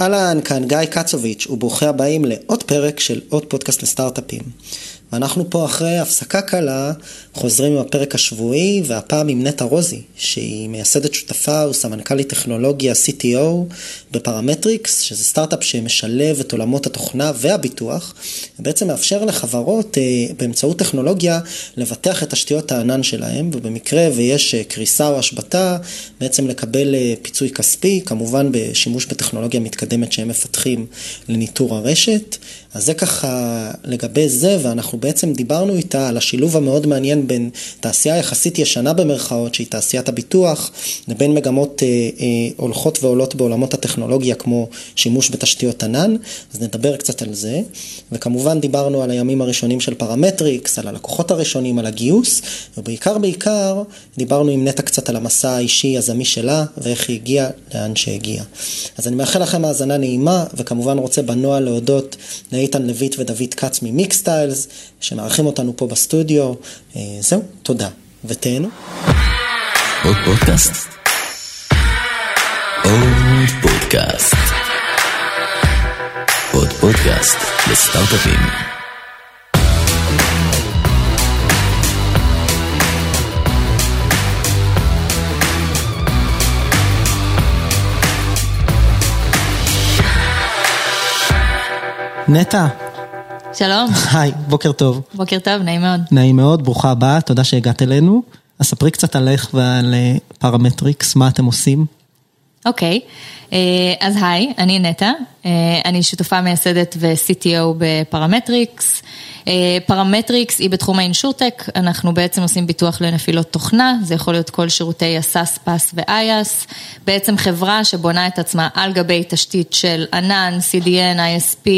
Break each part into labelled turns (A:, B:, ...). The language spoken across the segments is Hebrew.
A: אהלן, כאן גיא קצוביץ', וברוכים הבאים לעוד פרק של עוד פודקאסט לסטארט-אפים. ואנחנו פה אחרי הפסקה קלה חוזרים עם הפרק השבועי, והפעם עם נטע רוזי, שהיא מייסדת שותפה וסמנכ"לית טכנולוגיה CTO בפרמטריקס, שזה סטארט-אפ שמשלב את עולמות התוכנה והביטוח, ובעצם מאפשר לחברות אה, באמצעות טכנולוגיה לבטח את תשתיות הענן שלהם, ובמקרה ויש אה, קריסה או השבתה, בעצם לקבל אה, פיצוי כספי, כמובן בשימוש בטכנולוגיה מתקדמת שהם מפתחים לניטור הרשת. אז זה ככה לגבי זה, ואנחנו בעצם דיברנו איתה על השילוב המאוד מעניין בין תעשייה יחסית ישנה במרכאות, שהיא תעשיית הביטוח, לבין מגמות אה, אה, הולכות ועולות בעולמות הטכנולוגיה, כמו שימוש בתשתיות ענן, אז נדבר קצת על זה. וכמובן דיברנו על הימים הראשונים של פרמטריקס, על הלקוחות הראשונים, על הגיוס, ובעיקר בעיקר דיברנו עם נטע קצת על המסע האישי הזמי שלה, ואיך היא הגיעה לאן שהגיעה. אז אני מאחל לכם האזנה נעימה, וכמובן רוצה בנוהל להודות לאיתן לויט ודוד כץ ממיקסטיילס, שמארחים אותנו פה בסטודיו. אה, זהו, תודה, ותהנו.
B: עוד פודקאסט? עוד פודקאסט. עוד פודקאסט לסטארט-אפים.
C: נטע,
D: שלום,
C: היי, בוקר טוב.
D: בוקר טוב, נעים מאוד.
C: נעים מאוד, ברוכה הבאה, תודה שהגעת אלינו. אז ספרי קצת עליך ועל אה, פרמטריקס, מה אתם עושים?
D: אוקיי, אה, אז היי, אני נטע, אני שותפה מייסדת ו-CTO בפרמטריקס. פרמטריקס היא בתחום ה InsurTech, אנחנו בעצם עושים ביטוח לנפילות תוכנה, זה יכול להיות כל שירותי ה SaaS, PaaS ו-IaaS, בעצם חברה שבונה את עצמה על גבי תשתית של ענן, CDN, ISP,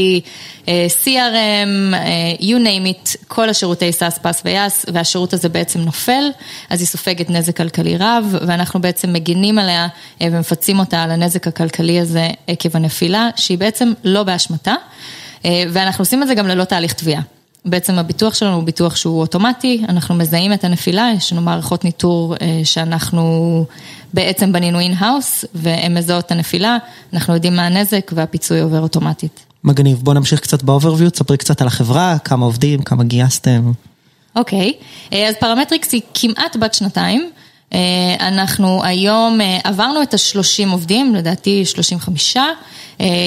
D: CRM, you name it, כל השירותי SaaS, PaaS ו-IaaS, והשירות הזה בעצם נופל, אז היא סופגת נזק כלכלי רב, ואנחנו בעצם מגינים עליה ומפצים אותה על הנזק הכלכלי הזה עקב הנפילה, שהיא בעצם לא באשמתה, ואנחנו עושים את זה גם ללא תהליך תביעה. בעצם הביטוח שלנו הוא ביטוח שהוא אוטומטי, אנחנו מזהים את הנפילה, יש לנו מערכות ניטור שאנחנו בעצם בנינו in-house, והן מזהות את הנפילה, אנחנו יודעים מה הנזק והפיצוי עובר אוטומטית.
C: מגניב, בוא נמשיך קצת ב overview, תספרי קצת על החברה, כמה עובדים, כמה גייסתם.
D: אוקיי, אז פרמטריקס היא כמעט בת שנתיים. אנחנו היום עברנו את ה-30 עובדים, לדעתי 35,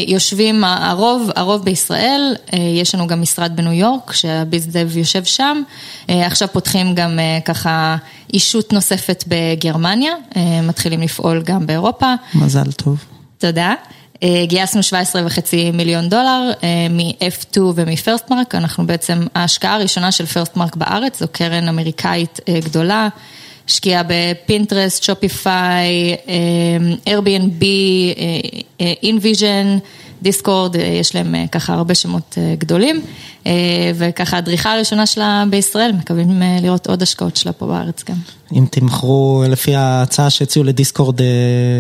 D: יושבים הרוב, הרוב בישראל, יש לנו גם משרד בניו יורק שה bizdev יושב שם, עכשיו פותחים גם ככה ישות נוספת בגרמניה, מתחילים לפעול גם באירופה.
C: מזל טוב.
D: תודה. גייסנו 17 וחצי מיליון דולר מ-F2 ומ FirstMark, אנחנו בעצם ההשקעה הראשונה של FirstMark בארץ, זו קרן אמריקאית גדולה. השקיעה ב Pinterest, Shopify, Airbnb, InVision, Discord, יש להם ככה הרבה שמות גדולים, וככה הדריסה הראשונה שלה בישראל, מקווים לראות עוד השקעות שלה פה בארץ גם.
C: אם תמכרו לפי ההצעה שהציעו לדיסקורד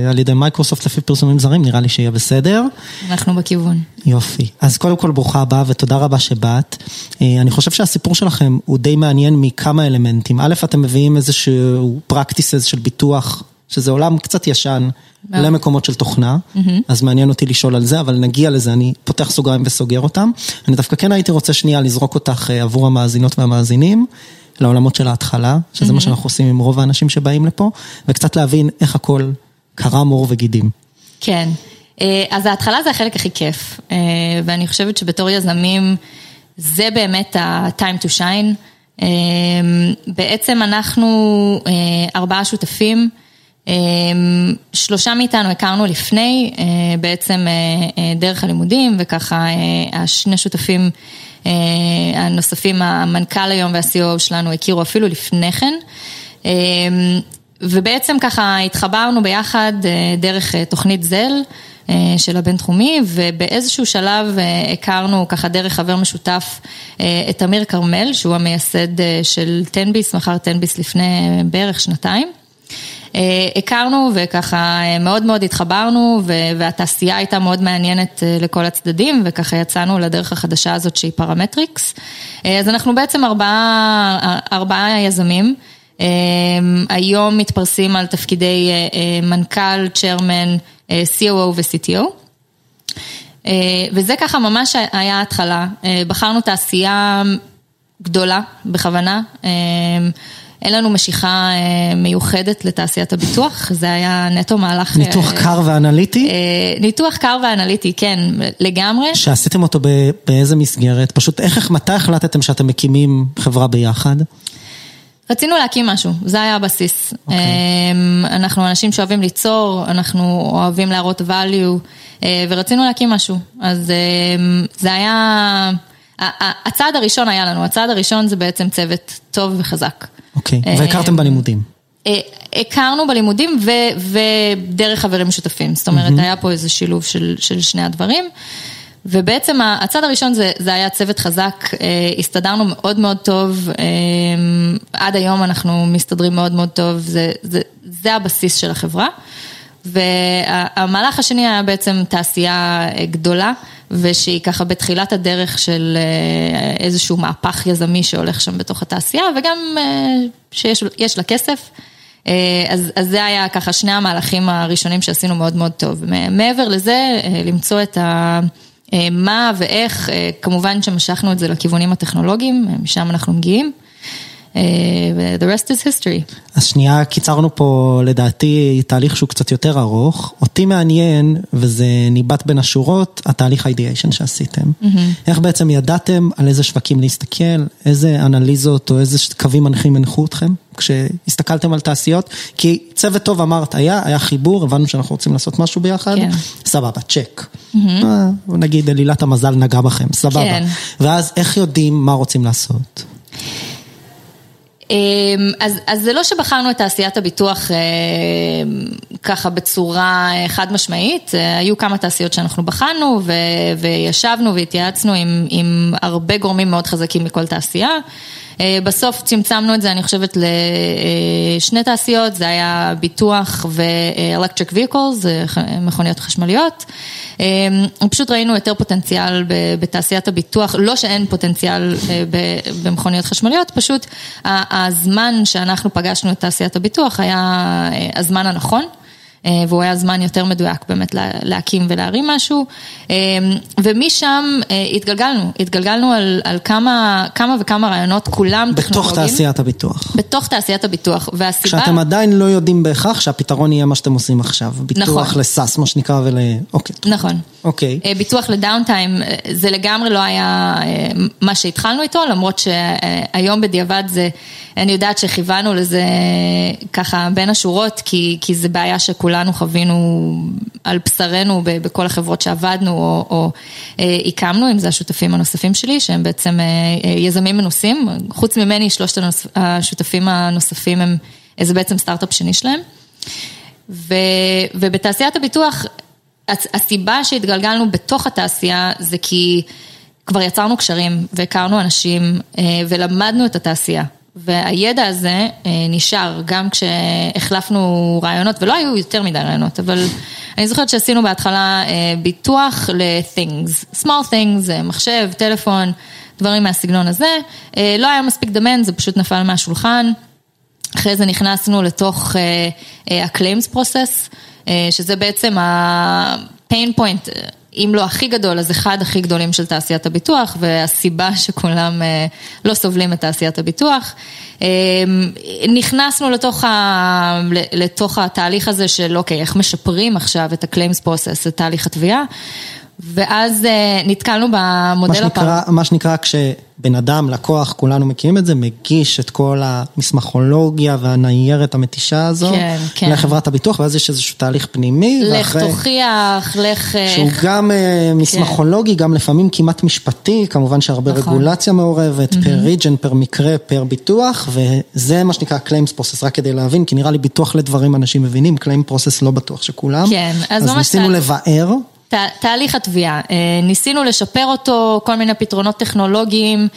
C: על ידי מייקרוסופט לפי פרסומים זרים, נראה לי שיהיה בסדר.
D: אנחנו בכיוון.
C: יופי. אז קודם כל ברוכה הבאה ותודה רבה שבאת. אני חושב שהסיפור שלכם הוא די מעניין מכמה אלמנטים. א', אתם מביאים איזשהו practices של ביטוח, שזה עולם קצת ישן. למקומות של תוכנה, אז מעניין אותי לשאול על זה, אבל נגיע לזה, אני פותח סוגריים וסוגר אותם. אני דווקא כן הייתי רוצה שנייה לזרוק אותך עבור המאזינות והמאזינים, לעולמות של ההתחלה, שזה מה שאנחנו עושים עם רוב האנשים שבאים לפה, וקצת להבין איך הכל קרם עור וגידים.
D: כן, אז ההתחלה זה החלק הכי כיף, ואני חושבת שבתור יזמים, זה באמת ה-time to shine. בעצם אנחנו ארבעה שותפים, שלושה מאיתנו הכרנו לפני, בעצם דרך הלימודים, וככה השני שותפים הנוספים, המנכ"ל היום וה-CO שלנו הכירו אפילו לפני כן. ובעצם ככה התחברנו ביחד דרך תוכנית זל של הבינתחומי, ובאיזשהו שלב הכרנו ככה דרך חבר משותף את אמיר כרמל, שהוא המייסד של תן-ביס, מכר תן-ביס לפני בערך שנתיים. הכרנו וככה מאוד מאוד התחברנו והתעשייה הייתה מאוד מעניינת לכל הצדדים וככה יצאנו לדרך החדשה הזאת שהיא פרמטריקס. אז אנחנו בעצם ארבעה, ארבעה יזמים, היום מתפרסים על תפקידי מנכ"ל, chairman, COO ו-CTO. וזה ככה ממש היה ההתחלה. בחרנו תעשייה גדולה, בכוונה. אין לנו משיכה מיוחדת לתעשיית הביטוח, זה היה נטו מהלך...
C: ניתוח קר ואנליטי?
D: ניתוח קר ואנליטי, כן, לגמרי.
C: שעשיתם אותו באיזה מסגרת? פשוט איך, מתי החלטתם שאתם מקימים חברה ביחד?
D: רצינו להקים משהו, זה היה הבסיס. Okay. אוקיי. אנחנו אנשים שאוהבים ליצור, אנחנו אוהבים להראות value, ורצינו להקים משהו. אז זה היה... הצעד הראשון היה לנו, הצעד הראשון זה בעצם צוות טוב וחזק.
C: אוקיי, okay. והכרתם בלימודים.
D: הכרנו בלימודים ודרך חברים משותפים, זאת אומרת, mm-hmm. היה פה איזה שילוב של, של שני הדברים. ובעצם הצד הראשון זה, זה היה צוות חזק, הסתדרנו מאוד מאוד טוב, עד היום אנחנו מסתדרים מאוד מאוד טוב, זה, זה, זה הבסיס של החברה. והמהלך השני היה בעצם תעשייה גדולה, ושהיא ככה בתחילת הדרך של איזשהו מהפך יזמי שהולך שם בתוך התעשייה, וגם שיש לה כסף. אז, אז זה היה ככה שני המהלכים הראשונים שעשינו מאוד מאוד טוב. מעבר לזה, למצוא את ה... מה ואיך, כמובן שמשכנו את זה לכיוונים הטכנולוגיים, משם אנחנו מגיעים. The rest is history.
C: אז שנייה, קיצרנו פה לדעתי תהליך שהוא קצת יותר ארוך. אותי מעניין, וזה ניבט בין השורות, התהליך אידיאשן שעשיתם. Mm-hmm. איך בעצם ידעתם על איזה שווקים להסתכל, איזה אנליזות או איזה קווים מנחים הנחו אתכם, כשהסתכלתם על תעשיות? כי צוות טוב אמרת, היה, היה חיבור, הבנו שאנחנו רוצים לעשות משהו ביחד, כן. סבבה, צ'ק. Mm-hmm. נגיד אלילת המזל נגע בכם, סבבה. כן. ואז איך יודעים מה רוצים לעשות?
D: אז, אז זה לא שבחרנו את תעשיית הביטוח ככה בצורה חד משמעית, היו כמה תעשיות שאנחנו בחנו ו, וישבנו והתייעצנו עם, עם הרבה גורמים מאוד חזקים מכל תעשייה. בסוף צמצמנו את זה, אני חושבת, לשני תעשיות, זה היה ביטוח ו-electric vehicles, מכוניות חשמליות. פשוט ראינו יותר פוטנציאל בתעשיית הביטוח, לא שאין פוטנציאל במכוניות חשמליות, פשוט הזמן שאנחנו פגשנו את תעשיית הביטוח היה הזמן הנכון. והוא היה זמן יותר מדויק באמת להקים ולהרים משהו. ומשם התגלגלנו, התגלגלנו על, על כמה, כמה וכמה רעיונות, כולם
C: בתוך טכנולוגיים. בתוך תעשיית הביטוח.
D: בתוך תעשיית הביטוח, והסיבה...
C: כשאתם עדיין לא יודעים בהכרח שהפתרון יהיה מה שאתם עושים עכשיו. ביטוח נכון. לסאס, מה שנקרא, ול... אוקיי.
D: נכון.
C: אוקיי.
D: ביטוח לדאונטיים, זה לגמרי לא היה מה שהתחלנו איתו, למרות שהיום בדיעבד זה, אני יודעת שכיוונו לזה ככה בין השורות, כי, כי זה בעיה שכולנו חווינו על בשרנו בכל החברות שעבדנו או, או הקמנו, אם זה השותפים הנוספים שלי, שהם בעצם יזמים מנוסים, חוץ ממני שלושת השותפים הנוספים הם, זה בעצם סטארט-אפ שני שלהם. ו, ובתעשיית הביטוח, הסיבה שהתגלגלנו בתוך התעשייה זה כי כבר יצרנו קשרים והכרנו אנשים ולמדנו את התעשייה. והידע הזה נשאר גם כשהחלפנו רעיונות, ולא היו יותר מדי רעיונות, אבל אני זוכרת שעשינו בהתחלה ביטוח ל-things, small things, מחשב, טלפון, דברים מהסגנון הזה. לא היה מספיק דמן, זה פשוט נפל מהשולחן. אחרי זה נכנסנו לתוך ה-claims process. שזה בעצם ה-pain point, אם לא הכי גדול, אז אחד הכי גדולים של תעשיית הביטוח, והסיבה שכולם לא סובלים את תעשיית הביטוח. נכנסנו לתוך, ה... לתוך התהליך הזה של אוקיי, איך משפרים עכשיו את ה-claims process, את תהליך התביעה. ואז נתקלנו במודל
C: הפעם. מה שנקרא כשבן אדם, לקוח, כולנו מכירים את זה, מגיש את כל המסמכולוגיה והניירת המתישה הזו
D: כן, כן.
C: לחברת הביטוח, ואז יש איזשהו תהליך פנימי.
D: לך ואחרי, תוכיח, לך...
C: שהוא גם כן. מסמכולוגי, גם לפעמים כמעט משפטי, כמובן שהרבה נכון. רגולציה מעורבת, mm-hmm. פר ריג'ן, פר מקרה, פר ביטוח, וזה מה שנקרא claims process, רק כדי להבין, כי נראה לי ביטוח לדברים אנשים מבינים, claim process לא בטוח שכולם.
D: כן, אז,
C: אז ניסינו לבאר.
D: תהליך התביעה, ניסינו לשפר אותו, כל מיני פתרונות טכנולוגיים,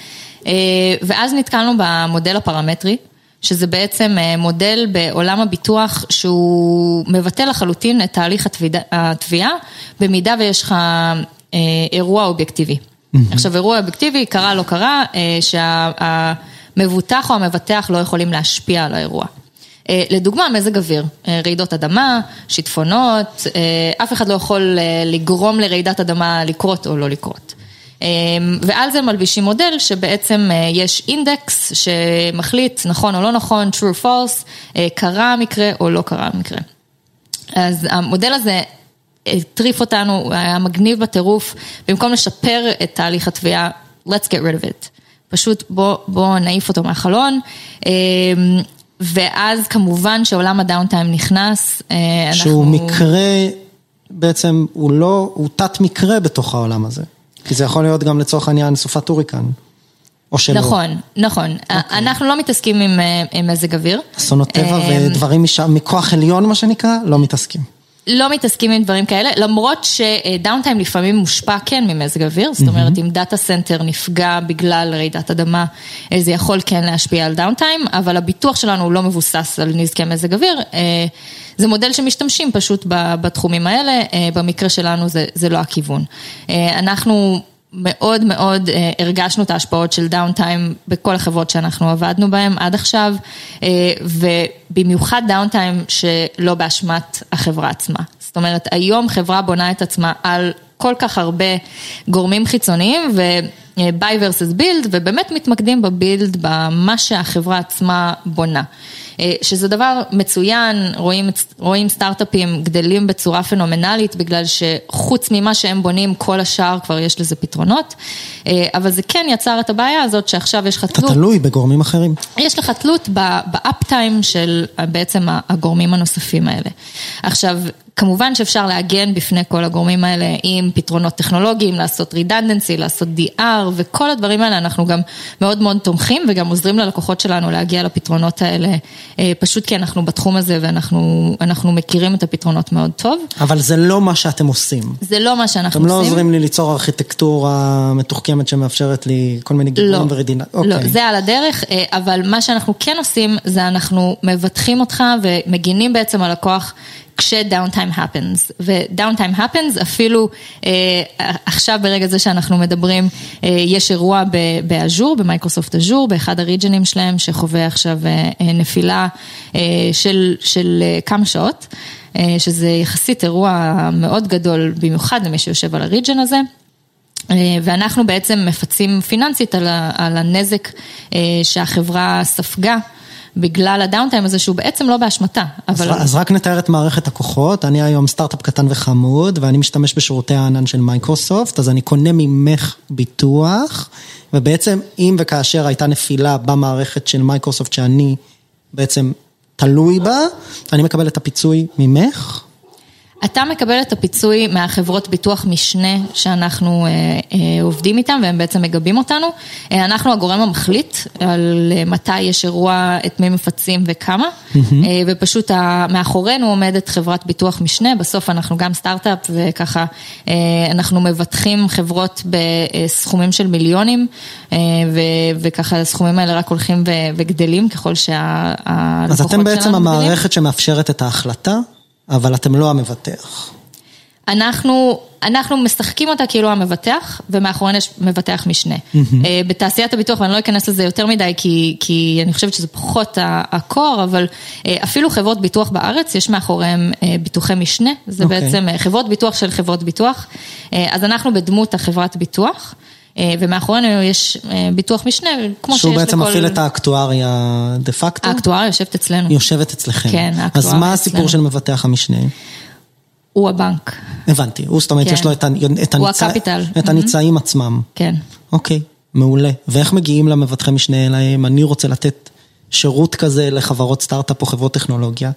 D: ואז נתקלנו במודל הפרמטרי, שזה בעצם מודל בעולם הביטוח שהוא מבטא לחלוטין את תהליך התביעה, במידה ויש לך אירוע אובייקטיבי. עכשיו אירוע אובייקטיבי, קרה לא קרה, שהמבוטח או המבטח לא יכולים להשפיע על האירוע. אה, לדוגמה, מזג אוויר, אה, רעידות אדמה, שיטפונות, אה, אף אחד לא יכול לגרום לרעידת אדמה לקרות או לא לקרות. ועל זה מלבישים מודל שבעצם יש אינדקס שמחליט נכון או לא נכון, true false, קרה המקרה או לא קרה המקרה. אז המודל הזה הטריף אותנו, היה מגניב בטירוף, במקום לשפר את תהליך התביעה, let's get rid of it. פשוט בוא, בוא נעיף אותו מהחלון. ואז כמובן שעולם הדאונטיים נכנס,
C: אה, אנחנו... שהוא מקרה, בעצם הוא לא, הוא תת מקרה בתוך העולם הזה. כי זה יכול להיות גם לצורך העניין סופת הוריקן. או שלא.
D: נכון, נכון. אוקיי. אוקיי. אנחנו לא מתעסקים עם, אה, עם מזג אוויר.
C: אסונות טבע אה, ודברים משם, מכוח עליון מה שנקרא, לא מתעסקים.
D: לא מתעסקים עם דברים כאלה, למרות ש downtime לפעמים מושפע כן ממזג אוויר, זאת אומרת אם data center נפגע בגלל רעידת אדמה, אה, זה יכול כן להשפיע על downtime, אבל הביטוח שלנו הוא לא מבוסס על נזקי מזג אוויר, אה, זה מודל שמשתמשים פשוט בתחומים האלה, אה, במקרה שלנו זה, זה לא הכיוון. אנחנו מאוד מאוד אה, הרגשנו את ההשפעות של דאונטיים בכל החברות שאנחנו עבדנו בהן עד עכשיו, אה, ובמיוחד דאונטיים שלא באשמת החברה עצמה. זאת אומרת, היום חברה בונה את עצמה על כל כך הרבה גורמים חיצוניים ו-buy versus build, ובאמת מתמקדים בבילד, במה שהחברה עצמה בונה. אה, שזה דבר מצוין, רואים, רואים סטארט-אפים גדלים בצורה פנומנלית, בגלל שחוץ ממה שהם בונים, כל השאר כבר יש לזה פתרונות, אה, אבל זה כן יצר את הבעיה הזאת שעכשיו יש לך תלות.
C: אתה תלוי בגורמים אחרים.
D: יש לך תלות באפ-טיים של בעצם הגורמים הנוספים האלה. עכשיו, כמובן שאפשר להגן בפני כל הגורמים האלה עם פתרונות טכנולוגיים, לעשות redundancy, לעשות DR וכל הדברים האלה אנחנו גם מאוד מאוד תומכים וגם עוזרים ללקוחות שלנו להגיע לפתרונות האלה, אה, פשוט כי אנחנו בתחום הזה ואנחנו מכירים את הפתרונות מאוד טוב.
C: אבל זה לא מה שאתם עושים.
D: זה לא מה שאנחנו
C: עושים.
D: אתם
C: לא עוזרים לי ליצור ארכיטקטורה מתוחכמת שמאפשרת לי כל מיני גיבורים
D: לא,
C: ורדינה.
D: לא, אוקיי. זה על הדרך, אה, אבל מה שאנחנו כן עושים זה אנחנו מבטחים אותך ומגינים בעצם על הכוח. כש-downtime happens, ו-downtime happens אפילו אה, עכשיו ברגע זה שאנחנו מדברים, אה, יש אירוע באז'ור, במייקרוסופט אז'ור, באחד הריג'נים שלהם שחווה עכשיו אה, אה, נפילה אה, של, של אה, כמה שעות, אה, שזה יחסית אירוע מאוד גדול, במיוחד למי שיושב על ה region הזה. אה, ואנחנו בעצם מפצים פיננסית על הנזק אה, שהחברה ספגה. בגלל ה downtime הזה שהוא בעצם לא באשמתה.
C: אבל... אז, אז רק נתאר את מערכת הכוחות, אני היום סטארט-אפ קטן וחמוד ואני משתמש בשירותי הענן של מייקרוסופט, אז אני קונה ממך ביטוח, ובעצם אם וכאשר הייתה נפילה במערכת של מייקרוסופט שאני בעצם תלוי בה, אני מקבל את הפיצוי ממך.
D: אתה מקבל את הפיצוי מהחברות ביטוח משנה שאנחנו אה, אה, עובדים איתם והם בעצם מגבים אותנו. אה, אנחנו הגורם המחליט על מתי יש אירוע, את מי מפצים וכמה, ופשוט ה, מאחורינו עומדת חברת ביטוח משנה, בסוף אנחנו גם סטארט-אפ וככה אה, אנחנו מבטחים חברות בסכומים של מיליונים, אה, ו, וככה הסכומים האלה רק הולכים ו, וגדלים ככל שהלקוחות שלנו
C: גדלים. אז אתם בעצם המערכת שמאפשרת את ההחלטה? אבל אתם לא המבטח.
D: אנחנו, אנחנו משחקים אותה כאילו המבטח, ומאחורינו יש מבטח משנה. Mm-hmm. בתעשיית הביטוח, ואני לא אכנס לזה יותר מדי, כי, כי אני חושבת שזה פחות הקור, אבל אה, אפילו חברות ביטוח בארץ, יש מאחוריהם אה, ביטוחי משנה, זה okay. אוקיי. בעצם חברות ביטוח של חברות ביטוח. אז אנחנו בדמות החברת ביטוח. ומאחורינו יש ביטוח משנה, כמו שיש לכל...
C: שהוא בעצם מפעיל את האקטואריה דה פקטו?
D: האקטואריה יושבת אצלנו.
C: יושבת אצלכם.
D: כן, האקטואריה
C: אצלנו. אז מה הסיפור של מבטח המשנה?
D: הוא הבנק.
C: הבנתי, הוא זאת אומרת כן. יש לו את, את,
D: הוא הניצ... הקפיטל.
C: את הניצאים mm-hmm. עצמם.
D: כן.
C: אוקיי, מעולה. ואיך מגיעים למבטחי משנה אליהם? אני רוצה לתת שירות כזה לחברות סטארט-אפ או חברות טכנולוגיה.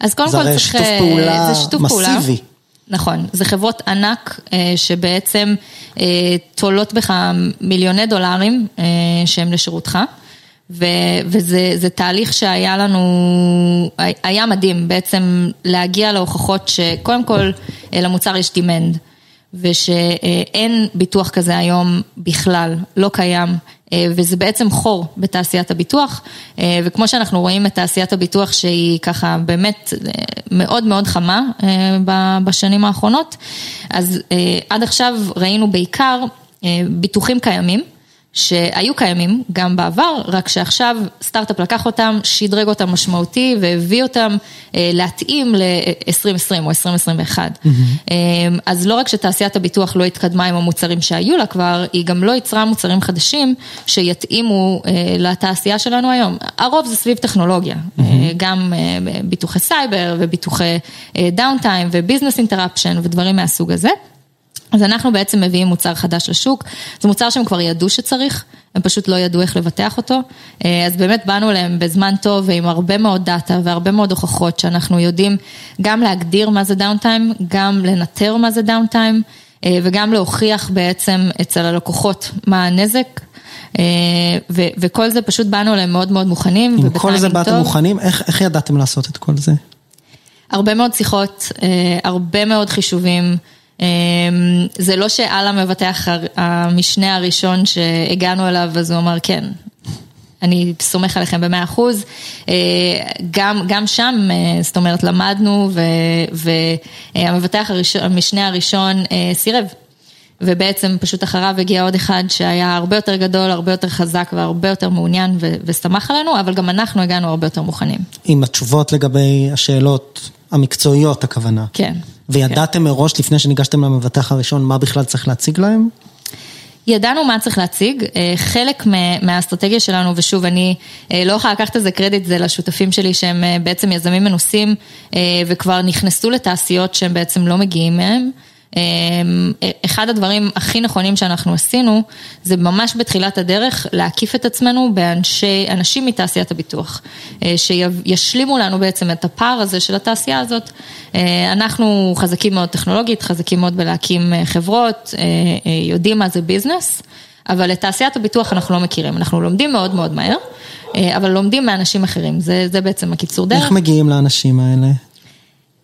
D: אז קודם כל צריך...
C: פעולה זה שיתוף פעולה מסיבי.
D: נכון, זה חברות ענק אה, שבעצם אה, תולות בך מיליוני דולרים אה, שהם לשירותך. וזה תהליך שהיה לנו, היה מדהים בעצם להגיע להוכחות שקודם כל למוצר יש דימנד. ושאין ביטוח כזה היום בכלל, לא קיים, וזה בעצם חור בתעשיית הביטוח, וכמו שאנחנו רואים את תעשיית הביטוח שהיא ככה באמת מאוד מאוד חמה בשנים האחרונות, אז עד עכשיו ראינו בעיקר ביטוחים קיימים. שהיו קיימים גם בעבר, רק שעכשיו סטארט-אפ לקח אותם, שדרג אותם משמעותי והביא אותם אה, להתאים ל-2020 או 2021. Mm-hmm. אה, אז לא רק שתעשיית הביטוח לא התקדמה עם המוצרים שהיו לה כבר, היא גם לא יצרה מוצרים חדשים שיתאימו אה, לתעשייה שלנו היום. הרוב זה סביב טכנולוגיה, mm-hmm. גם ביטוחי סייבר וביטוחי downtime ו business interruption ודברים מהסוג הזה. אז אנחנו בעצם מביאים מוצר חדש לשוק, זה מוצר שהם כבר ידעו שצריך, הם פשוט לא ידעו איך לבטח אותו, אה, אז באמת באנו אליהם בזמן טוב ועם הרבה מאוד דאטה והרבה מאוד הוכחות שאנחנו יודעים גם להגדיר מה זה downtime, גם לנטר מה זה downtime אה, וגם להוכיח בעצם אצל הלקוחות מה הנזק. אה, ו- וכל זה פשוט באנו אליהם מאוד מאוד מוכנים.
C: עם כל זה באתם מוכנים, איך, איך ידעתם לעשות את כל זה?
D: הרבה מאוד שיחות, הרבה מאוד חישובים. אמ, זה לא שעל המבטח המשנה הראשון שהגענו אליו, אז הוא אמר כן. אני סומך עליכם במאה אחוז, אה, גם, גם שם, אה, זאת אומרת, למדנו והמבטח הראשון, המשנה הראשון אה, סירב. ובעצם פשוט אחריו הגיע עוד אחד שהיה הרבה יותר גדול, הרבה יותר חזק והרבה יותר מעוניין וסמך עלינו, אבל גם אנחנו הגענו הרבה יותר מוכנים.
C: עם התשובות לגבי השאלות המקצועיות הכוונה.
D: כן.
C: וידעתם כן. מראש לפני שניגשתם למבטח הראשון מה בכלל צריך להציג להם?
D: ידענו מה צריך להציג, אה, חלק מהאסטרטגיה שלנו, ושוב, אני אה, לא יכולה לקחת איזה קרדיט, זה לשותפים שלי שהם אה, בעצם יזמים מנוסים וכבר נכנסו לתעשיות שהם בעצם לא מגיעים מהם. אמ, אחד הדברים הכי נכונים שאנחנו עשינו, זה ממש בתחילת הדרך להקיף את עצמנו באנשי, אנשים מתעשיית הביטוח, אה, שישלימו לנו בעצם את הפער הזה של התעשייה הזאת. אה, אנחנו חזקים מאוד טכנולוגית, חזקים מאוד בלהקים אה, חברות, יודעים מה זה ביזנס. אבל את תעשיית הביטוח אנחנו לא מכירים, אנחנו לומדים מאוד מאוד מהר, אבל לומדים מאנשים אחרים, זה, זה בעצם הקיצור דרך.
C: איך מגיעים לאנשים האלה?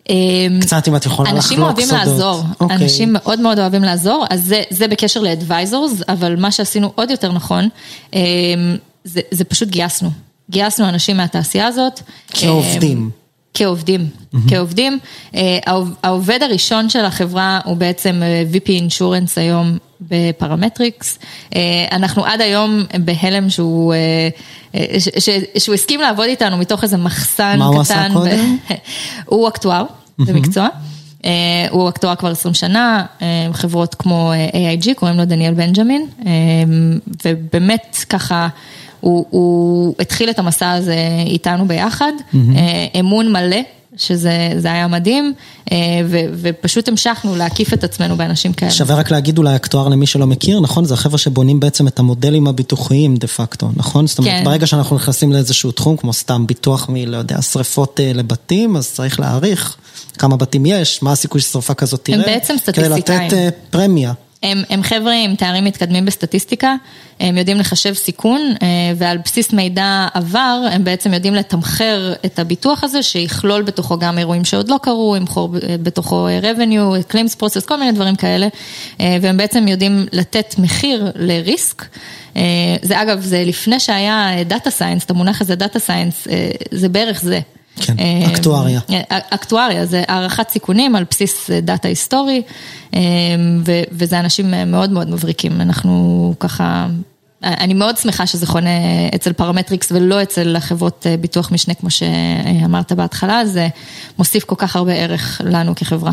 C: אמ, קצת אם את יכולה לחלוק
D: סודות. אנשים אוהבים לעזור, okay. אוקיי. אנשים מאוד מאוד אוהבים לעזור, אז זה, זה בקשר לאדוויזורס, אבל מה שעשינו עוד יותר נכון, אמ, זה, זה פשוט גייסנו. גייסנו אנשים מהתעשייה הזאת.
C: כעובדים. אמ,
D: כעובדים, mm-hmm. כעובדים. אה, העובד הראשון של החברה הוא בעצם אה, VP Insurance היום בפרמטריקס. אה, אנחנו עד היום בהלם שהוא, ש, ש, שהוא הסכים לעבוד איתנו מתוך איזה מחסן קטן.
C: מה הוא עשה קודם?
D: הוא אקטואר במקצוע. Mm-hmm. הוא אקטואר כבר 20 שנה, חברות כמו AIG, קוראים לו דניאל בנג'מין, ובאמת ככה... הוא, הוא התחיל את המסע הזה איתנו ביחד, mm-hmm. אמון מלא. שזה היה מדהים, אה, ו, ופשוט המשכנו להקיף את עצמנו באנשים כאלה.
C: שווה רק להגיד אולי אקטואר למי שלא מכיר, נכון? זה החבר'ה שבונים בעצם את המודלים הביטוחיים דה פקטו, נכון? זאת אומרת, כן. ברגע שאנחנו נכנסים לאיזשהו תחום, כמו סתם ביטוח מ, לא יודע, שריפות אה, לבתים, אז צריך להעריך כמה בתים יש, מה הסיכוי ששרפה כזאת תראה.
D: הם בעצם סטטיסטיקאים.
C: כדי לתת פרמיה.
D: הם, הם חבר'ה עם תארים מתקדמים בסטטיסטיקה, הם יודעים לחשב סיכון אה, ועל בסיס מידע עבר הם בעצם יודעים לתמחר את הביטוח הזה שיכלול בתוכו גם אירועים שעוד לא קרו, ימכור בתוכו revenue, claims process, כל מיני דברים כאלה אה, והם בעצם יודעים לתת מחיר לריסק. אה, זה אגב, זה לפני שהיה data science, את המונח הזה data science, זה בערך זה.
C: כן, אה, אקטואריה.
D: אה, אקטואריה, זה הערכת סיכונים על בסיס אה, דאטה היסטורי, וזה אנשים מאוד מאוד מבריקים, אנחנו ככה... אני מאוד שמחה שזה חונה אצל פרמטריקס ולא אצל החברות ביטוח משנה, כמו שאמרת בהתחלה, זה מוסיף כל כך הרבה ערך לנו כחברה.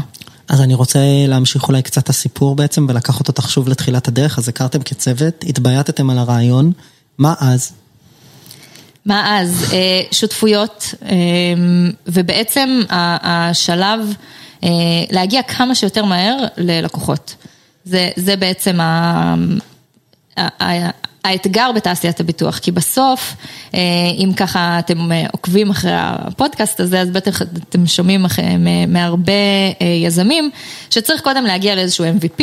C: אז אני רוצה להמשיך אולי קצת את הסיפור בעצם ולקחת אותך שוב לתחילת הדרך, אז הכרתם כצוות, התבייתתם על הרעיון, מה אז?
D: מה אז? אה, שותפויות, אה, ובעצם השלב אה, להגיע כמה שיותר מהר ללקוחות. זה, זה בעצם ה... האתגר בתעשיית הביטוח, כי בסוף, אה, אם ככה אתם אה, עוקבים אחרי הפודקאסט הזה, אז בטח אתם שומעים מהרבה אה, יזמים, שצריך קודם להגיע לאיזשהו MVP,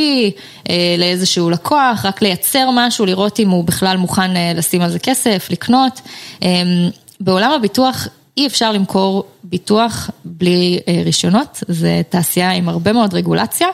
D: לאיזשהו לקוח, רק לייצר משהו, לראות אם הוא בכלל מוכן לשים על זה כסף, לקנות. בעולם הביטוח אי אפשר למכור ביטוח בלי אה, רישיונות, זו תעשייה עם הרבה מאוד רגולציה,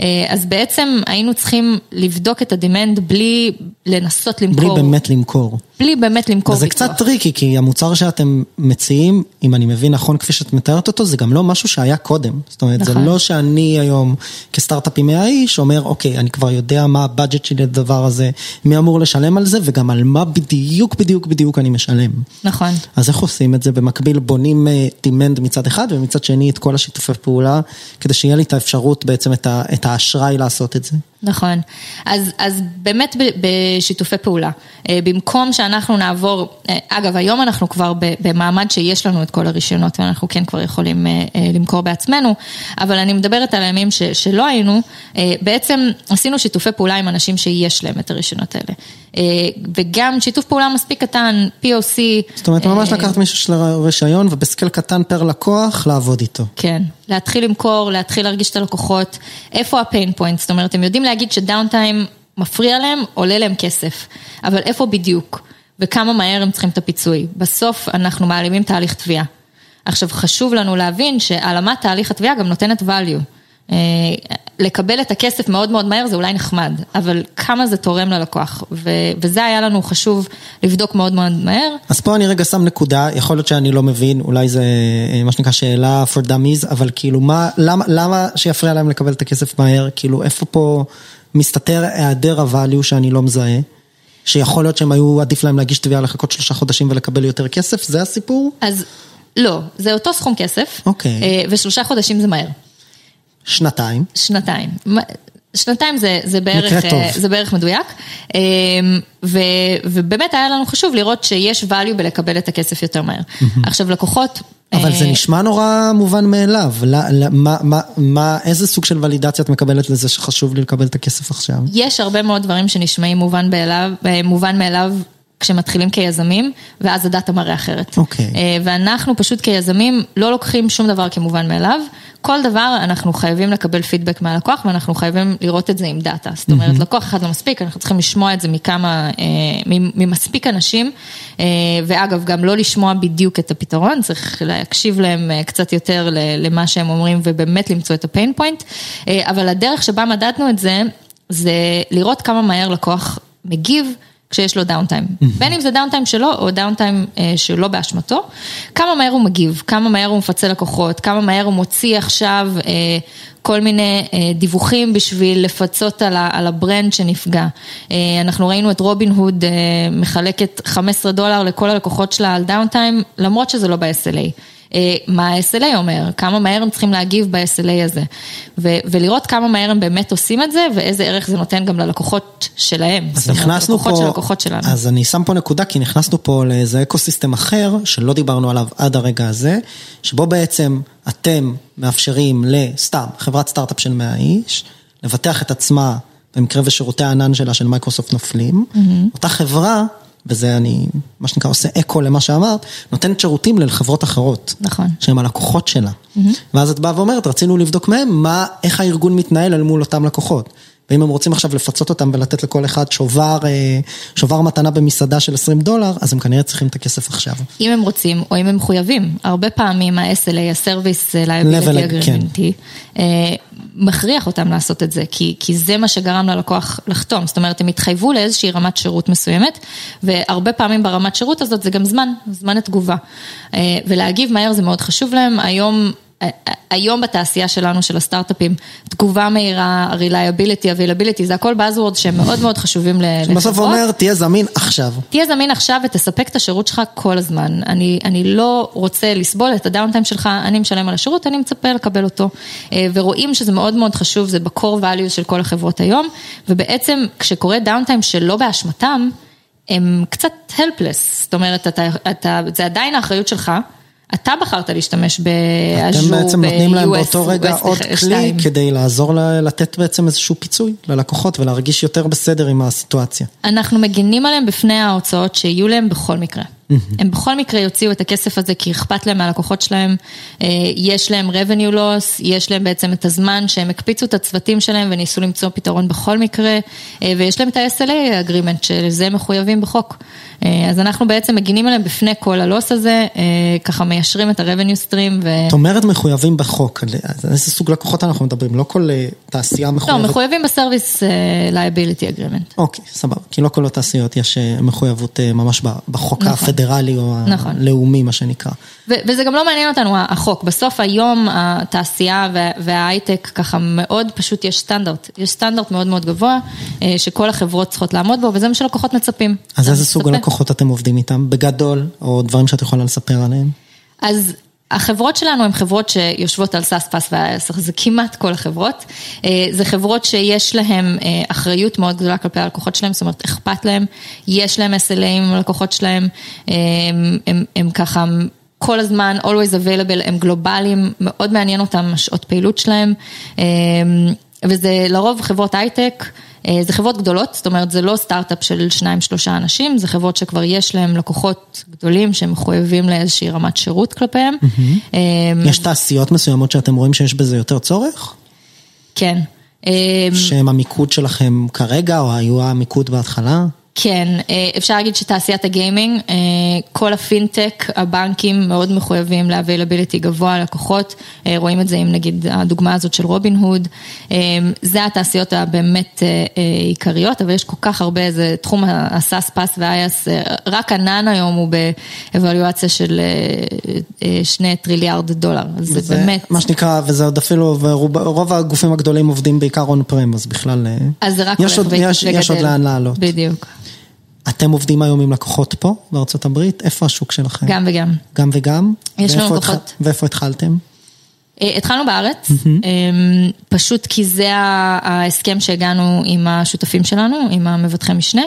D: אה, אז בעצם היינו צריכים לבדוק את הדימנד בלי לנסות למכור.
C: בלי באמת למכור.
D: בלי באמת למכור
C: וזה
D: ביטוח.
C: קצת טריקי, כי המוצר שאתם מציעים, אם אני מבין נכון כפי שאת מתארת אותו, זה גם לא משהו שהיה קודם. זאת אומרת, זה
D: נכון.
C: לא שאני היום כסטארט-אפ עם 100 איש, אומר, אוקיי, אני כבר יודע מה ה budget שלי לדבר הזה, מי אמור לשלם על זה, וגם על מה בדיוק בדיוק בדיוק אני משלם.
D: נכון.
C: אז איך עושים את זה? במקביל בונים demand מצד אחד, ומצד שני את כל השיתופי פעולה, כדי שיהיה לי את האפשרות בעצם, את האשראי לעשות את זה.
D: נכון. אז, אז באמת בשיתופי פעולה. אה, במקום שאנחנו נעבור, אה, אגב, היום אנחנו כבר במעמד שיש לנו את כל הרישיונות ואנחנו כן כבר יכולים אה, למכור בעצמנו, אבל אני מדברת על הימים ש- שלא היינו, בעצם עשינו שיתופי פעולה עם אנשים שיש להם את הרישיונות האלה. וגם שיתוף פעולה מספיק קטן, POC.
C: זאת אומרת, ממש לקחת מישהו של רישיון, ובסקל קטן פר לקוח, לעבוד איתו.
D: כן, להתחיל למכור, להתחיל להרגיש את הלקוחות, איפה הפיין פוינט, זאת אומרת, הם יודעים להגיד שדאונטיים מפריע להם, עולה להם כסף, אבל איפה בדיוק, וכמה מהר הם צריכים את הפיצוי. בסוף אנחנו מעלימים תהליך תביעה. עכשיו, חשוב לנו להבין שהעלמת תהליך התביעה גם נותנת value. אה, לקבל את הכסף מאוד מאוד מהר זה אולי נחמד, אבל כמה זה תורם ללקוח, ו- וזה היה לנו חשוב לבדוק מאוד מאוד מהר.
C: אז פה אני רגע שם נקודה, יכול להיות שאני לא מבין, אולי זה אה, מה שנקרא שאלה for dummies, אבל כאילו מה, למה, למה שיפריע להם לקבל את הכסף מהר? כאילו איפה פה מסתתר היעדר הvalue שאני לא מזהה? שיכול להיות שהם היו, עדיף להם להגיש תביעה לחכות שלושה חודשים ולקבל יותר כסף? זה הסיפור?
D: אז לא, זה אותו סכום כסף,
C: אוקיי.
D: אה, ושלושה חודשים זה מהר.
C: שנתיים.
D: שנתיים. שנתיים זה, זה, בערך. אה, זה בערך מדויק, אה, ו, ובאמת היה לנו חשוב לראות שיש value בלקבל את הכסף יותר מהר. עכשיו לקוחות...
C: אבל
D: אה,
C: זה נשמע נורא מובן מאליו, ל- ל- מה- מה- מה- איזה סוג של ולידציה את מקבלת לזה שחשוב לי לקבל את הכסף עכשיו?
D: יש הרבה מאוד דברים שנשמעים מובן, באליו, אה, מובן מאליו כשמתחילים כיזמים, ואז הדאטה מראה אחרת.
C: אוקיי.
D: אה, ואנחנו פשוט כיזמים לא לוקחים שום דבר כמובן מאליו. כל דבר אנחנו חייבים לקבל פידבק מהלקוח ואנחנו חייבים לראות את זה עם דאטה. זאת אומרת, לקוח אחד לא מספיק, אנחנו צריכים לשמוע את זה מכמה, אה, ממספיק אנשים. אה, ואגב, גם לא לשמוע בדיוק את הפתרון, צריך להקשיב להם אה, קצת יותר למה שהם אומרים ובאמת למצוא את ה pain point. אה, אבל הדרך שבה מדדנו את זה, זה לראות כמה מהר לקוח מגיב. כשיש לו downtime, בין אם זה downtime שלו או downtime אה, שלא באשמתו, כמה מהר הוא מגיב, כמה מהר הוא מפצה לקוחות, כמה מהר הוא מוציא עכשיו אה, כל מיני אה, דיווחים בשביל לפצות על, ה, על ה brand שנפגע. אה, אנחנו ראינו את רובין הוד אה, מחלקת 15 דולר לכל הלקוחות שלה על downtime, למרות שזה לא ב-SLA. אה, מה ה-SLA אומר, כמה מהר הם צריכים להגיב ב-SLA הזה, ו- ולראות כמה מהר הם באמת עושים את זה, ואיזה ערך זה נותן גם ללקוחות שלהם.
C: אז נכנסנו פה,
D: של לקוחות שלנו.
C: אז אני שם פה נקודה, כי נכנסנו פה לאיזה ecosystem אחר, שלא דיברנו עליו עד הרגע הזה, שבו בעצם אתם מאפשרים לסתם, חברת סטארט-אפ של 100 איש, לבטח את עצמה במקרה ושירותי הענן שלה של מייקרוסופט נופלים, אותה חברה, וזה אני, מה שנקרא, עושה אקו למה שאמרת, נותנת שירותים לחברות אחרות.
D: נכון.
C: שהם הלקוחות שלה. ואז את באה ואומרת, רצינו לבדוק מהם מה, איך הארגון מתנהל אל מול אותם לקוחות. ואם הם רוצים עכשיו לפצות אותם ולתת לכל אחד שובר, אה, שובר מתנה במסעדה של 20 דולר, אז הם כנראה צריכים את הכסף עכשיו.
D: אם הם רוצים או אם הם מחויבים, הרבה פעמים ה-SLA, ה-Service Liability
C: כן.
D: Agreement, אה, מכריח אותם לעשות את זה, כי, כי זה מה שגרם ללקוח לחתום, זאת אומרת, הם התחייבו לאיזושהי רמת שירות מסוימת, והרבה פעמים ברמת שירות הזאת זה גם זמן, זמן התגובה. אה, ולהגיב מהר זה מאוד חשוב להם, היום... היום בתעשייה שלנו, של הסטארט-אפים, תגובה מהירה, reliability, availability, זה הכל buzzword שהם מאוד מאוד חשובים לחברות.
C: בסוף אומר, תהיה זמין עכשיו.
D: תהיה זמין עכשיו ותספק את השירות שלך כל הזמן. אני, אני לא רוצה לסבול את הדאונטיים שלך, אני משלם על השירות, אני מצפה לקבל אותו. אה, ורואים שזה מאוד מאוד חשוב, זה ב-core values של כל החברות היום, ובעצם כשקורה דאונטיים שלא באשמתם, הם קצת helpless, זאת אומרת, אתה, אתה, זה עדיין האחריות שלך. אתה בחרת להשתמש באז'ור,
C: אתם בעצם נותנים להם
D: ב-US,
C: באותו רגע עוד כלי כדי לעזור לתת בעצם איזשהו פיצוי ללקוחות ולהרגיש יותר בסדר עם הסיטואציה.
D: אנחנו מגינים עליהם בפני ההוצאות שיהיו להם בכל מקרה. הם בכל מקרה יוציאו את הכסף הזה כי אכפת להם מהלקוחות שלהם, אה, יש להם revenue loss, יש להם בעצם את הזמן שהם הקפיצו את הצוותים שלהם וניסו למצוא פתרון בכל מקרה, אה, ויש להם את ה-SLA agreement שלזה הם מחויבים בחוק. אה, אז אנחנו בעצם מגינים עליהם בפני כל הלוס הזה, ככה מיישרים את ה-revenue stream. ו...
C: את אומרת מחויבים בחוק, אז איזה סוג לקוחות אנחנו מדברים? לא כל תעשייה מחויבת?
D: לא, מחויבים בסרוויס liability agreement.
C: אוקיי, סבבה, כי לא כל התעשיות יש מחויבות ממש בחוק
D: נכון.
C: הפדרלי או נכון. הלאומי, מה שנקרא.
D: וזה גם לא מעניין אותנו החוק, בסוף היום התעשייה וההייטק ככה מאוד פשוט יש סטנדרט, יש סטנדרט מאוד מאוד גבוה אה, שכל החברות צריכות לעמוד בו וזה מה שלקוחות מצפים.
C: אז איזה סוג הלקוחות אתם עובדים איתם? בגדול, או דברים שאת יכולה לספר עליהם?
D: אז החברות שלנו הן חברות שיושבות על SaaS, PaaS ו IaaS, זה כמעט כל החברות. אה, זה חברות שיש להן אה, אחריות מאוד גדולה כלפי הלקוחות שלהם, זאת אומרת אכפת להם, יש להם SLA עם הלקוחות שלהם, הם, הם, הם ככה כל הזמן, always available, הם גלובליים, מאוד מעניין אותם השעות פעילות שלהם, וזה לרוב חברות הייטק. אה, זה חברות גדולות, זאת אומרת זה לא סטארט-אפ של שניים שלושה אנשים, זה חברות שכבר יש להם לקוחות גדולים שהם מחויבים לאיזושהי רמת שירות כלפיהם.
C: אה, יש תעשיות מסוימות שאתם רואים שיש בזה יותר צורך?
D: כן.
C: אה, שהם המיקוד שלכם כרגע, או היו המיקוד בהתחלה?
D: כן, אה, אפשר להגיד שתעשיית הגיימינג, אה, כל הפינטק, הבנקים מאוד מחויבים ל-availability גבוה ללקוחות, אה, רואים את זה עם נגיד הדוגמה הזאת של רובין הוד, זה התעשיות הבאמת עיקריות, אבל יש כל כך הרבה, זה תחום ה SaaS, PaaS וה IaaS, רק ענן היום הוא ב evaluation של שני טריליארד דולר, אז זה באמת.
C: מה שנקרא, וזה עוד אפילו, ורוב הגופים הגדולים עובדים בעיקר און פרם, אז בכלל,
D: אז זה רק יש, עוד,
C: יש, יש עוד לאן לעלות.
D: בדיוק.
C: אתם עובדים היום עם לקוחות פה, בארצות הברית? איפה השוק שלכם?
D: גם וגם.
C: גם וגם?
D: יש לנו לקוחות.
C: ואיפה התחלתם?
D: אה, התחלנו בארץ, פשוט כי זה ההסכם שהגענו עם השותפים שלנו, עם המבטחי משנה.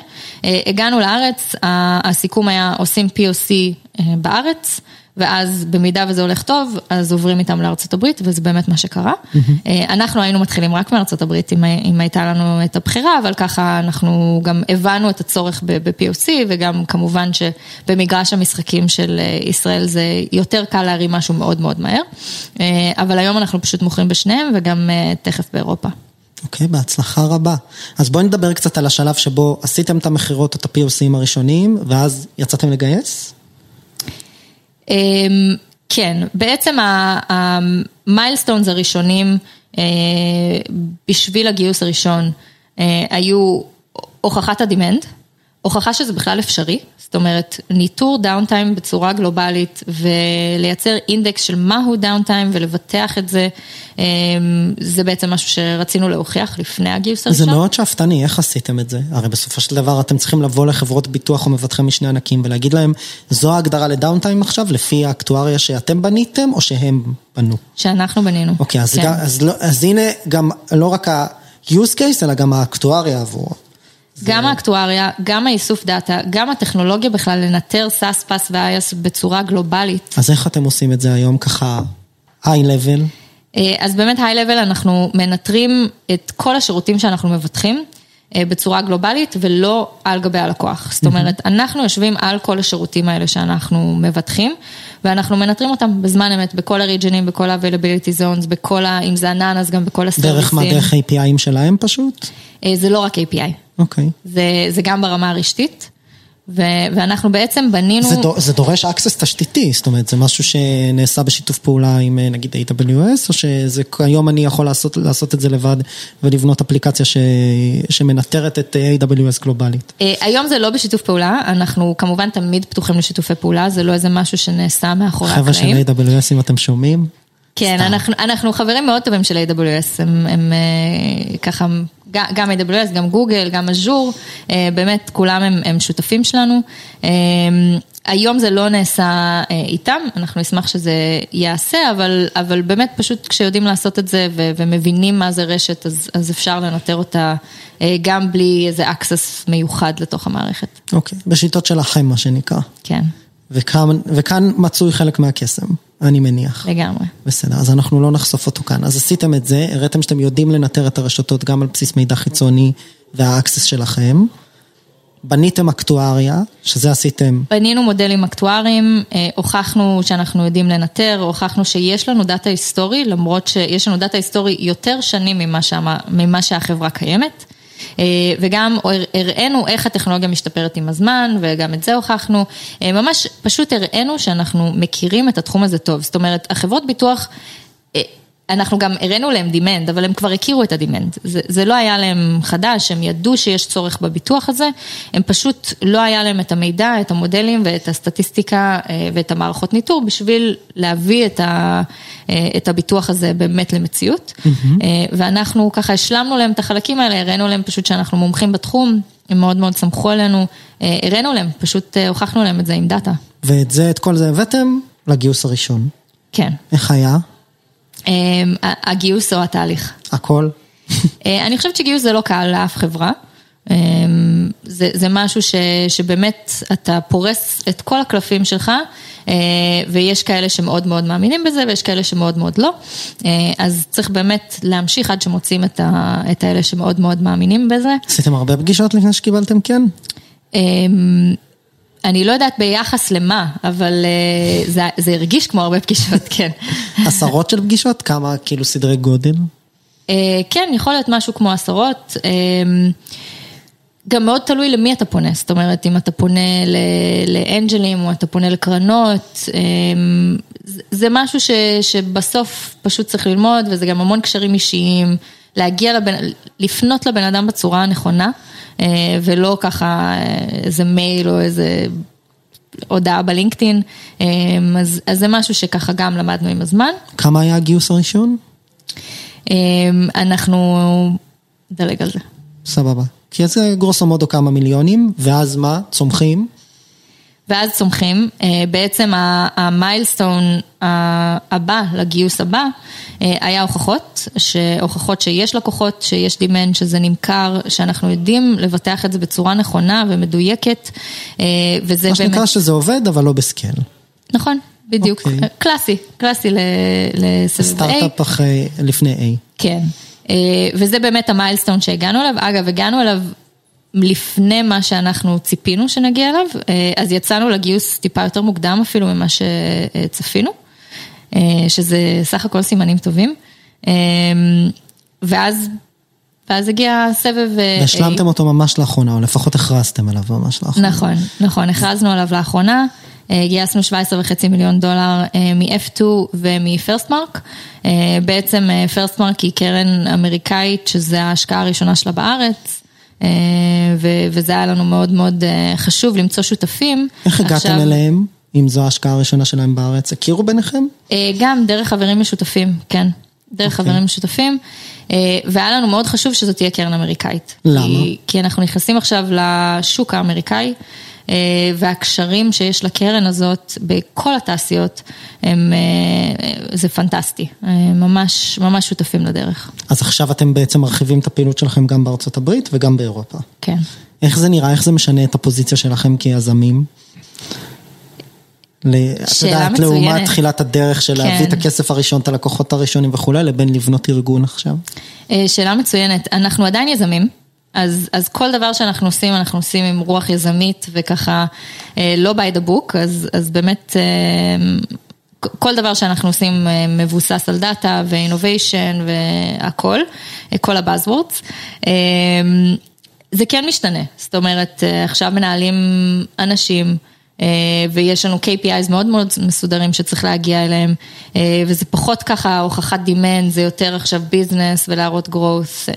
D: אה, הגענו לארץ, הסיכום היה עושים POC אה, בארץ. ואז במידה וזה הולך טוב, אז עוברים איתם לארצות הברית, וזה באמת מה שקרה. Mm-hmm. אנחנו היינו מתחילים רק מארצות הברית, אם, אם הייתה לנו את הבחירה, אבל ככה אנחנו גם הבנו את הצורך ב-POC, וגם כמובן שבמגרש המשחקים של אה, ישראל זה יותר קל להרים משהו מאוד מאוד מהר. אה, אבל היום אנחנו פשוט מוכרים בשניהם, וגם תכף באירופה.
C: אוקיי, okay, בהצלחה רבה. אז בואי נדבר קצת על השלב שבו עשיתם את המכירות, את ה-POCים הראשונים, ואז יצאתם לגייס?
D: אמ, כן, בעצם ה milestones הראשונים אה, בשביל הגיוס הראשון אה, היו הוכחת ה demand, הוכחה שזה בכלל אפשרי, זאת אומרת, ניטור downtime בצורה גלובלית ולייצר אינדקס של מהו downtime ולבטח את זה, אמ, זה בעצם משהו שרצינו להוכיח לפני הגיוס הראשון.
C: זה מאוד שאפתני, איך עשיתם את זה? הרי בסופו של דבר אתם צריכים לבוא לחברות ביטוח או מבטחי משנה ענקים ולהגיד להם, זו ההגדרה ל downtime עכשיו, לפי האקטואריה שאתם בניתם או שהם בנו?
D: שאנחנו בנינו.
C: אוקיי, אז, כן. גם, אז, לא, אז הנה גם לא רק ה-use case, אלא גם האקטואריה עבורו.
D: גם האקטואריה, גם האיסוף דאטה, גם הטכנולוגיה בכלל לנטר SaaS, PaaS ו IaaS בצורה גלובלית.
C: אז איך אתם עושים את זה היום ככה, high level?
D: אה, אז באמת high level אנחנו מנטרים את כל השירותים שאנחנו מבטחים אה, בצורה גלובלית ולא על גבי הלקוח. זאת אומרת, אנחנו יושבים על כל השירותים האלה שאנחנו מבטחים ואנחנו מנטרים אותם בזמן אמת בכל הריג'נים, בכל ה-availability zones, בכל ה... אם זה ענן אז גם בכל הסטרוויסים.
C: דרך מה? דרך APIים שלהם פשוט?
D: אה, זה לא רק API.
C: אוקיי. Okay.
D: זה, זה גם ברמה הרשתית. ו- ואנחנו בעצם בנינו...
C: זה, דור, זה דורש access תשתיתי, זאת אומרת, זה משהו שנעשה בשיתוף פעולה עם אה, נגיד AWS, או שהיום אני יכול לעשות, לעשות את זה לבד ולבנות אפליקציה ש, שמנטרת את אה, AWS גלובלית?
D: אה, היום זה לא בשיתוף פעולה, אנחנו כמובן תמיד פתוחים לשיתופי פעולה, זה לא איזה משהו שנעשה מאחורי הקלעים.
C: חבר'ה של AWS, אם אתם שומעים.
D: כן, אנחנו, אנחנו חברים מאוד טובים של AWS, הם, הם ככה, גם AWS, גם גוגל, גם אג'ור, באמת כולם הם, הם שותפים שלנו. היום זה לא נעשה איתם, אנחנו נשמח שזה ייעשה, אבל, אבל באמת פשוט כשיודעים לעשות את זה ו, ומבינים מה זה רשת, אז, אז אפשר לנטר אותה גם בלי איזה access מיוחד לתוך המערכת.
C: אוקיי, okay, בשיטות שלכם מה שנקרא.
D: כן.
C: וכאן, וכאן מצוי חלק מהקסם. אני מניח.
D: לגמרי.
C: בסדר, אז אנחנו לא נחשוף אותו כאן. אז עשיתם את זה, הראיתם שאתם יודעים לנטר את הרשתות גם על בסיס מידע חיצוני והאקסס שלכם. בניתם אקטואריה, שזה עשיתם.
D: בנינו מודלים אקטואריים, אה, הוכחנו שאנחנו יודעים לנטר, הוכחנו שיש לנו דאטה היסטורי, למרות שיש לנו דאטה היסטורי יותר שנים ממה, שמה, ממה שהחברה קיימת. אה, וגם הראינו איך הטכנולוגיה משתפרת עם הזמן, וגם את זה הוכחנו. אה, ממש פשוט הראינו שאנחנו מכירים את התחום הזה טוב. זאת אומרת, החברות ביטוח... אנחנו גם הראינו להם demand, אבל הם כבר הכירו את ה demand. זה, זה לא היה להם חדש, הם ידעו שיש צורך בביטוח הזה, הם פשוט לא היה להם את המידע, את המודלים ואת הסטטיסטיקה אה, ואת המערכות ניטור בשביל להביא את, ה, אה, את הביטוח הזה באמת למציאות. Mm-hmm. ואנחנו ככה השלמנו להם את החלקים האלה, הראינו להם פשוט שאנחנו מומחים בתחום, הם מאוד מאוד סמכו עלינו, הראינו להם, פשוט הוכחנו להם את זה עם דאטה.
C: ואת זה, את כל זה הבאתם לגיוס הראשון.
D: כן.
C: איך היה?
D: אמ, הגיוס או התהליך?
C: הכל.
D: אה, אני חושבת שגיוס זה לא קל לאף חברה. אמ, זה, זה משהו ש, שבאמת אתה פורס את כל הקלפים שלך, אה, ויש כאלה שמאוד מאוד מאמינים בזה, ויש כאלה שמאוד מאוד לא. אה, אז צריך באמת להמשיך עד שמוצאים את, ה, את האלה שמאוד מאוד מאמינים בזה.
C: עשיתם הרבה פגישות לפני שקיבלתם כן?
D: אני לא יודעת ביחס למה, אבל uh, זה, זה הרגיש כמו הרבה פגישות, כן.
C: עשרות של פגישות? כמה כאילו סדרי גודל?
D: Uh, כן, יכול להיות משהו כמו עשרות. Uh, גם מאוד תלוי למי אתה פונה, זאת אומרת, אם אתה פונה לאנג'לים או אתה פונה לקרנות, זה משהו ש, שבסוף פשוט צריך ללמוד, וזה גם המון קשרים אישיים, להגיע לבן, לפנות לבן אדם בצורה הנכונה. אה, ולא ככה איזה מייל או איזה הודעה בלינקדאין, אה, אז, אז זה משהו שככה גם למדנו עם הזמן.
C: כמה היה הגיוס הראשון?
D: אה, אנחנו, נדלג על זה.
C: סבבה. כי זה גרוסו מודו כמה מיליונים, ואז מה? צומחים?
D: ואז צומחים, אה, בעצם המיילסטון הבא לגיוס הבא אה, היה הוכחות, הוכחות שיש לקוחות, שיש דימנד, שזה נמכר, שאנחנו יודעים לבטח את זה בצורה נכונה ומדויקת, אה, וזה
C: באמת... מה שנקרא שזה עובד, אבל לא בסקייל.
D: נכון, בדיוק, okay. אוקיי. קלאסי, קלאסי לסבב A.
C: סטארט-אפ אחרי, לפני A.
D: כן, וזה באמת המיילסטון שהגענו אליו, אגב, הגענו אליו לפני מה שאנחנו ציפינו שנגיע אליו, אה, אז יצאנו לגיוס טיפה יותר מוקדם אפילו ממה שצפינו, אה, שזה סך הכל סימנים טובים. אה, ואז, ואז הגיע סבב...
C: והשלמתם אותו ממש לאחרונה, או לפחות הכרזתם עליו ממש לאחרונה.
D: נכון, נכון, הכרזנו עליו לאחרונה. גייסנו 17.5 מיליון דולר מ-F2 ומ-Firstmark. בעצם Firstmark היא קרן אמריקאית, שזו ההשקעה הראשונה שלה בארץ. אה, וזה היה לנו מאוד מאוד אה, חשוב למצוא שותפים.
C: איך הגעתם עכשיו... אליהם? אם זו ההשקעה הראשונה שלהם בארץ, הכירו ביניכם?
D: אה, גם דרך חברים משותפים, כן. דרך okay. אוקיי. חברים משותפים, והיה לנו מאוד חשוב שזאת תהיה קרן אמריקאית.
C: למה?
D: כי, כי אנחנו נכנסים עכשיו לשוק האמריקאי. אה, והקשרים שיש לקרן הזאת בכל התעשיות, הם, אה, זה פנטסטי, אה, ממש, ממש שותפים לדרך.
C: אז עכשיו אתם בעצם מרחיבים את הפעילות שלכם גם בארצות הברית וגם באירופה.
D: כן.
C: איך זה נראה, איך זה משנה את הפוזיציה שלכם כיזמים? את יודעת, לעומת תחילת הדרך של להביא את כן. הכסף הראשון, את הלקוחות הראשונים וכולי, לבין לבנות ארגון עכשיו?
D: שאלה מצוינת. אנחנו עדיין יזמים. אז, אז כל דבר שאנחנו עושים, אנחנו עושים עם רוח יזמית וככה אה, לא by the book, אז, אז באמת אה, כל דבר שאנחנו עושים אה, מבוסס על דאטה ו innovation והכל, כל ה buzzwords. זה כן משתנה, זאת אומרת, עכשיו מנהלים אנשים. ויש לנו KPIs מאוד מאוד מסודרים שצריך להגיע אליהם, וזה פחות ככה הוכחת דימנד, זה יותר עכשיו ביזנס ולהראות growth.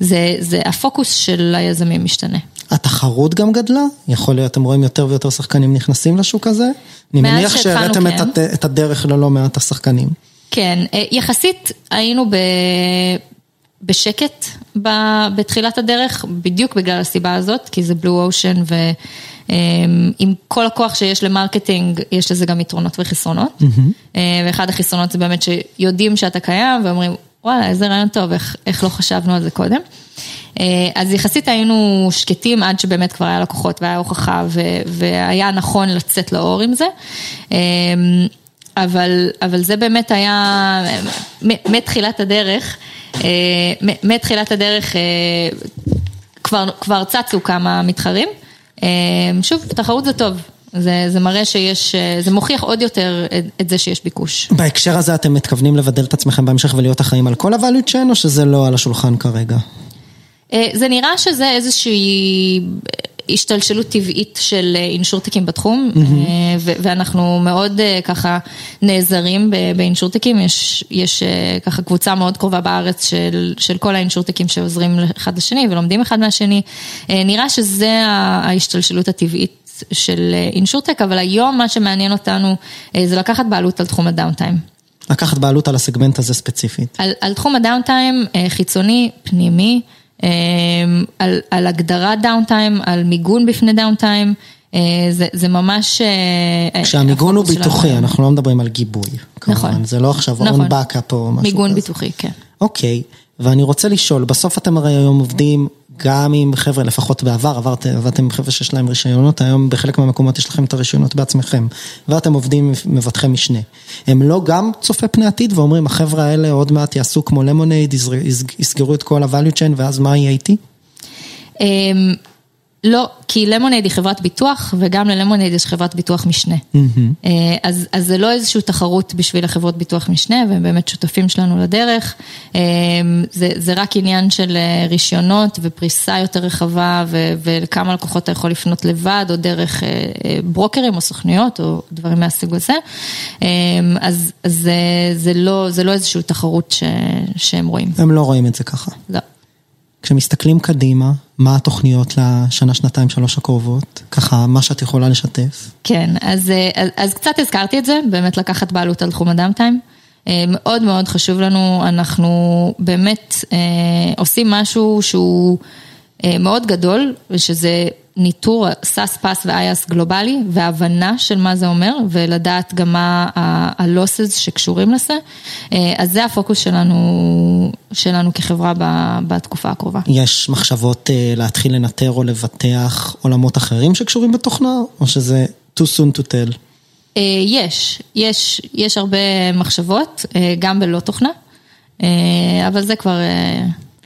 D: זה, זה הפוקוס של היזמים משתנה.
C: התחרות גם גדלה? יכול להיות, אתם רואים יותר ויותר שחקנים נכנסים לשוק הזה? אני מניח שהראיתם כן. את, את הדרך ללא מעט השחקנים.
D: כן, אה, יחסית היינו ב... בשקט ב... בתחילת הדרך, בדיוק בגלל הסיבה הזאת, כי זה blue ocean ועם כל הכוח שיש ל marketing, יש לזה גם יתרונות וחסרונות. Mm-hmm. ואחד החסרונות זה באמת שיודעים שאתה קיים ואומרים, וואלה, איזה רעיון טוב, איך, איך לא חשבנו על זה קודם. אה, אז יחסית היינו שקטים עד שבאמת כבר היה לקוחות והיה הוכחה והיה נכון לצאת לאור עם זה. אה, אבל, אבל זה באמת היה מתחילת הדרך, אה, מתחילת הדרך כבר, כבר צצו כמה מתחרים. שוב, תחרות זה טוב. זה, זה מראה שיש, אה, זה מוכיח עוד יותר את, את זה שיש ביקוש.
C: בהקשר הזה אתם מתכוונים לבדל את עצמכם בהמשך ולהיות אחראים על כל ה-value chain, או שזה לא על השולחן כרגע?
D: אה, זה נראה שזה איזושהי השתלשלות טבעית של אינשורטקים בתחום, mm-hmm. ואנחנו מאוד ככה נעזרים באינשורטקים, יש, יש ככה קבוצה מאוד קרובה בארץ של, של כל האינשורטקים שעוזרים אחד לשני ולומדים אחד מהשני. נראה שזה ההשתלשלות הטבעית של אינשורטק, אבל היום מה שמעניין אותנו זה לקחת בעלות על תחום הדאונטיים.
C: לקחת בעלות על הסגמנט הזה ספציפית.
D: על, על תחום הדאונטיים חיצוני, פנימי. על, על הגדרת דאונטיים, על מיגון בפני דאונטיים, אה, זה, זה ממש...
C: אה, כשהמיגון הוא ביטוחי, אנחנו לא מדברים על גיבוי.
D: נכון.
C: כמובן, זה לא עכשיו נכון. און בקאפ או משהו
D: מיגון
C: כזה.
D: ביטוחי, כן.
C: אוקיי, ואני רוצה לשאול, בסוף אתם הרי היום עובדים גם עם חבר'ה, לפחות בעבר, עברתם, עבדתם עם חבר'ה שיש להם רישיונות, היום בחלק מהמקומות יש לכם את הרישיונות בעצמכם, ואתם עובדים עם מבטחי משנה. הם לא גם צופה פני עתיד ואומרים, החבר'ה האלה עוד מעט יעשו כמו למונייד, יסגרו את כל ה-value chain, ואז מה יהיה איתי?
D: לא, כי למונייד היא חברת ביטוח, וגם ללמונייד יש חברת ביטוח משנה. Mm-hmm. אז, אז זה לא איזושהי תחרות בשביל החברות ביטוח משנה, והם באמת שותפים שלנו לדרך. אה, זה, זה רק עניין של אה, רישיונות ופריסה יותר רחבה, ו, וכמה לקוחות אתה יכול לפנות לבד, או דרך ברוקרים או סוכנויות, או דברים מהסוג הזה. אז, אז זה, זה, לא, זה לא איזושהי תחרות ש, שהם רואים.
C: הם לא רואים את זה ככה.
D: לא.
C: כשמסתכלים קדימה, מה התוכניות לשנה, שנתיים, שלוש הקרובות? ככה, מה שאת יכולה לשתף.
D: כן, אז, אז, אז קצת הזכרתי את זה, באמת לקחת בעלות על תחום ה downtime. מאוד מאוד חשוב לנו, אנחנו באמת אה, עושים משהו שהוא אה, מאוד גדול, ושזה ניטור SaaS PaaS ו IaaS גלובלי, והבנה של מה זה אומר, ולדעת גם מה הלוסס שקשורים לזה. אז זה הפוקוס שלנו, שלנו כחברה בתקופה הקרובה.
C: יש מחשבות להתחיל לנטר או לבטח עולמות אחרים שקשורים בתוכנה, או שזה too soon to tell?
D: יש, יש, יש הרבה מחשבות, גם בלא תוכנה, אבל זה כבר...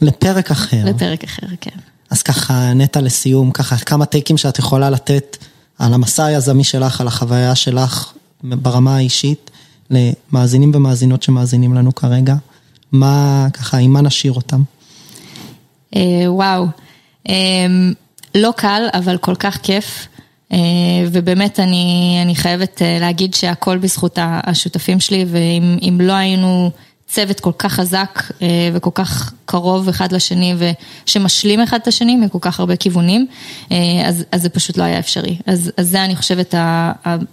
C: לפרק אחר.
D: לפרק אחר, כן.
C: אז ככה, נטע לסיום, ככה כמה טייקים שאת יכולה לתת על המסע היזמי שלך, על החוויה שלך ברמה האישית, למאזינים ומאזינות שמאזינים לנו כרגע. מה, ככה, עם מה נשאיר אותם?
D: וואו, לא קל, אבל כל כך כיף. ובאמת אני, אני חייבת להגיד שהכל בזכות השותפים שלי, ואם לא היינו... צוות כל כך חזק וכל כך קרוב אחד לשני ושמשלים אחד את השני מכל כך הרבה כיוונים, אז, אז זה פשוט לא היה אפשרי. אז, אז זה אני חושבת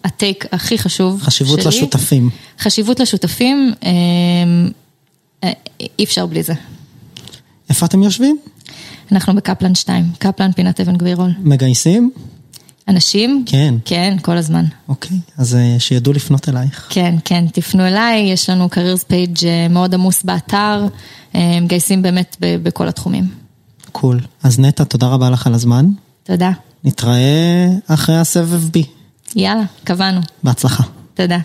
D: הטייק הכי חשוב
C: חשיבות
D: שלי.
C: חשיבות לשותפים.
D: חשיבות לשותפים, אי אפשר בלי זה.
C: איפה אתם יושבים?
D: אנחנו בקפלן 2, קפלן פינת אבן גבירול.
C: מגייסים?
D: אנשים?
C: כן.
D: כן, כל הזמן.
C: אוקיי, אז שידעו לפנות אלייך.
D: כן, כן, תפנו אליי, יש לנו careers page מאוד עמוס באתר, מגייסים באמת בכל התחומים.
C: קול. אז נטע, תודה רבה לך על הזמן.
D: תודה.
C: נתראה אחרי הסבב בי.
D: יאללה, קבענו.
C: בהצלחה.
D: תודה.